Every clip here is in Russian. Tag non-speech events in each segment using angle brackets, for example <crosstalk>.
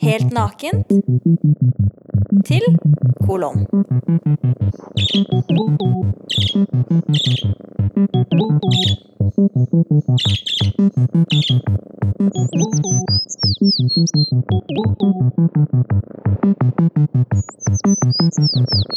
Helt nakent til kolon. А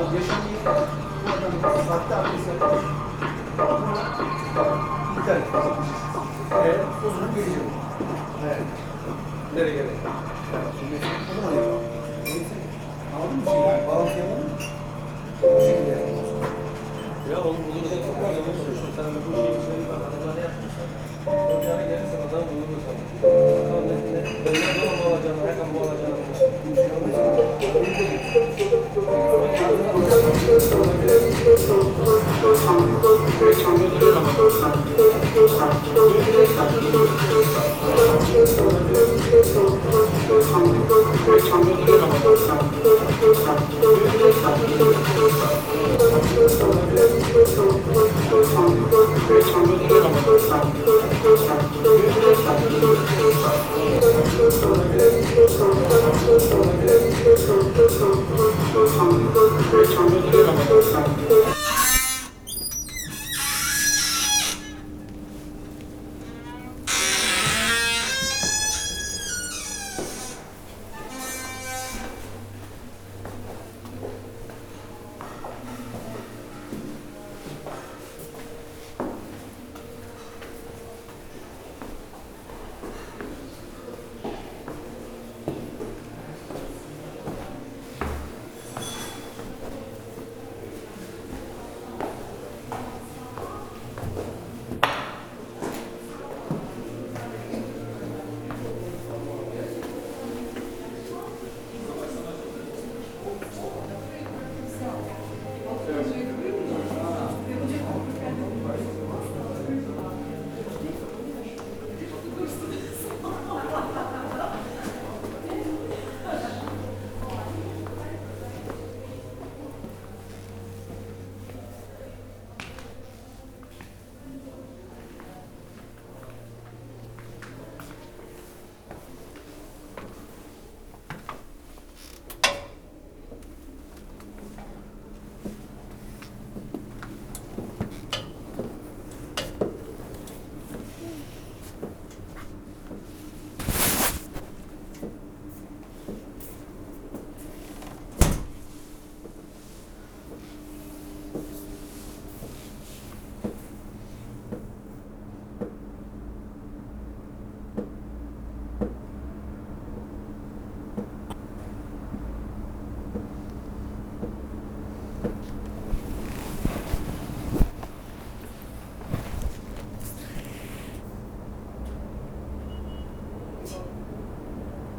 adamın yaşadığı bu adamın sahte o zaman geleceğim. Evet. Nereye geleceğim? O zaman yapalım.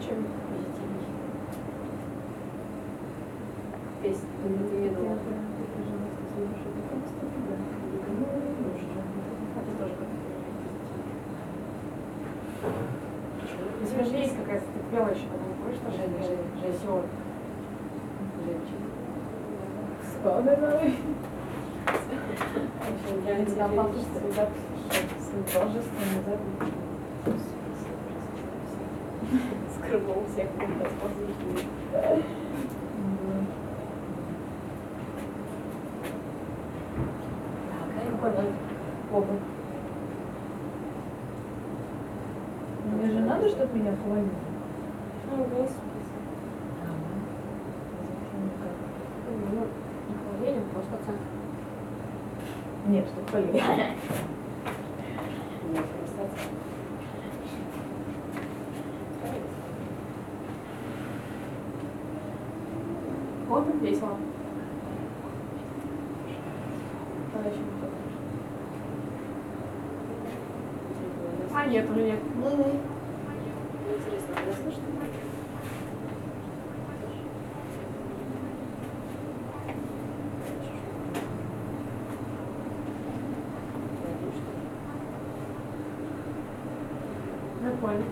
чем их. Песня, ты не видела. У тебя же есть какая-то ты пела еще потом, помнишь, что Женя, Женя, Женщина. Вспоминай. Я не художественный крыло у всех возможностей. Так, оба. Мне же надо, чтобы меня хвалили. Ну, господи. Ну, не хвалили, просто так. Нет, что хвалили. <laughs> one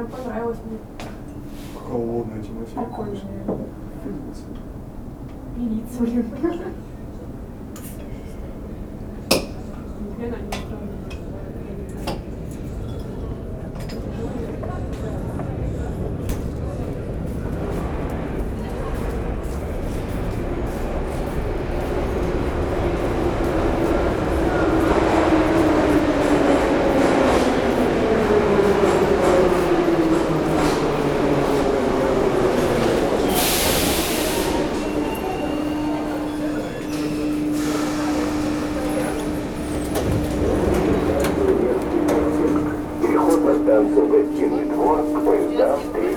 прям понравилось мне. Холодная тематика. Прикольная. Милиция. Милиция. Лебединый двор к поездам 3.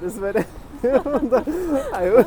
dessverre. Da er jo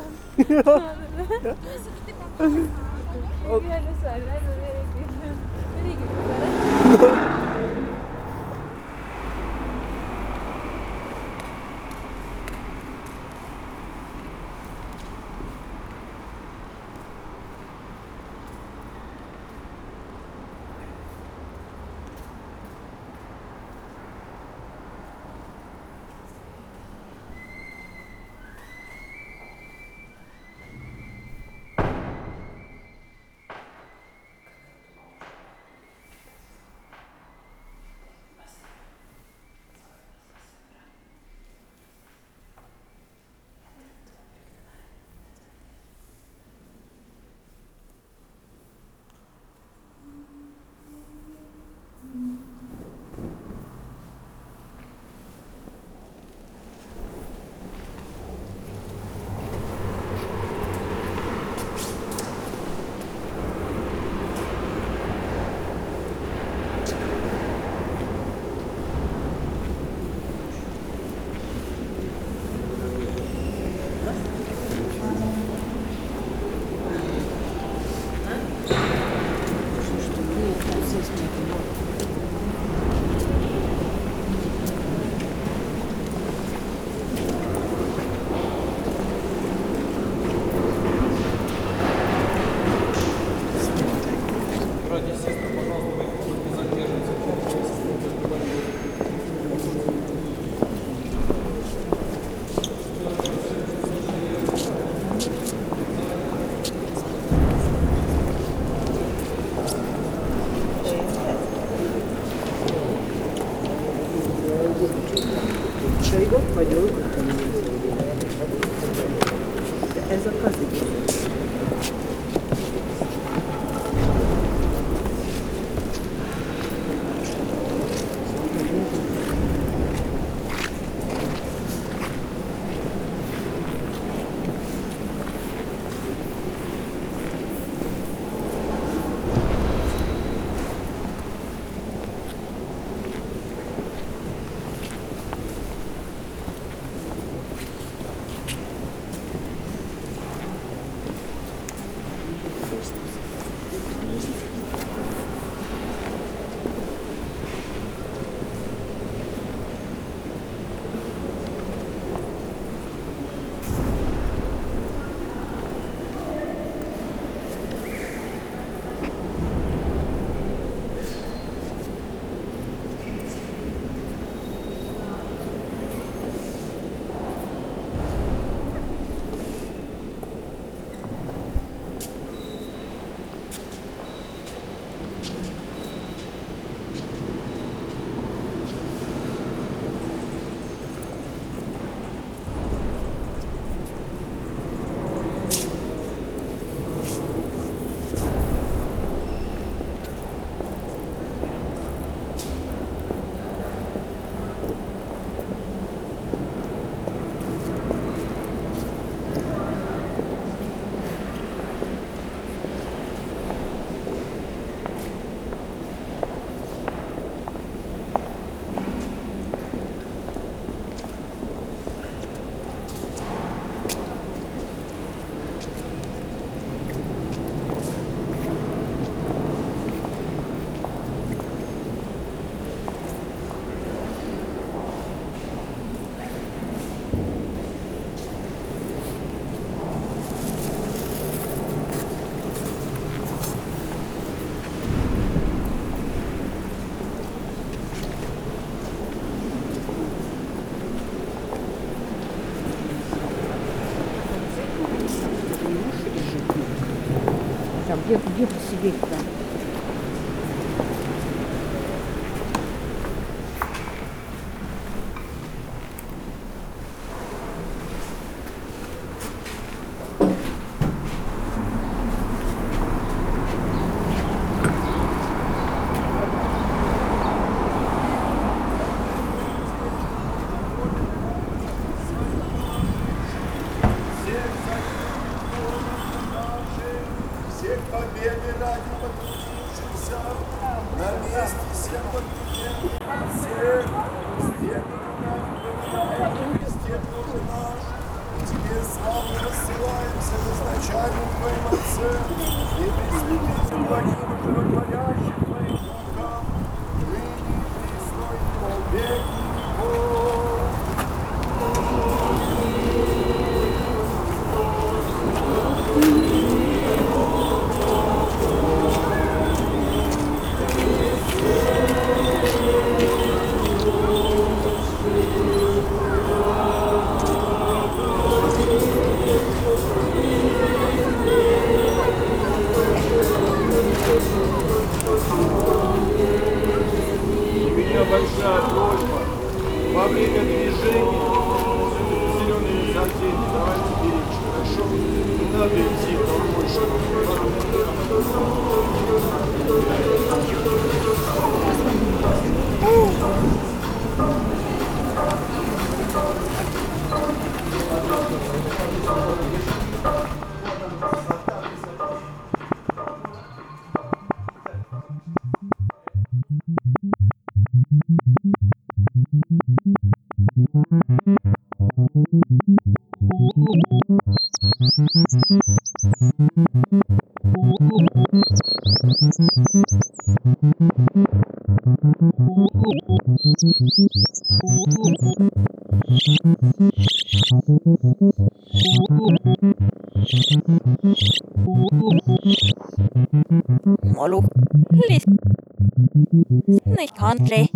Conley.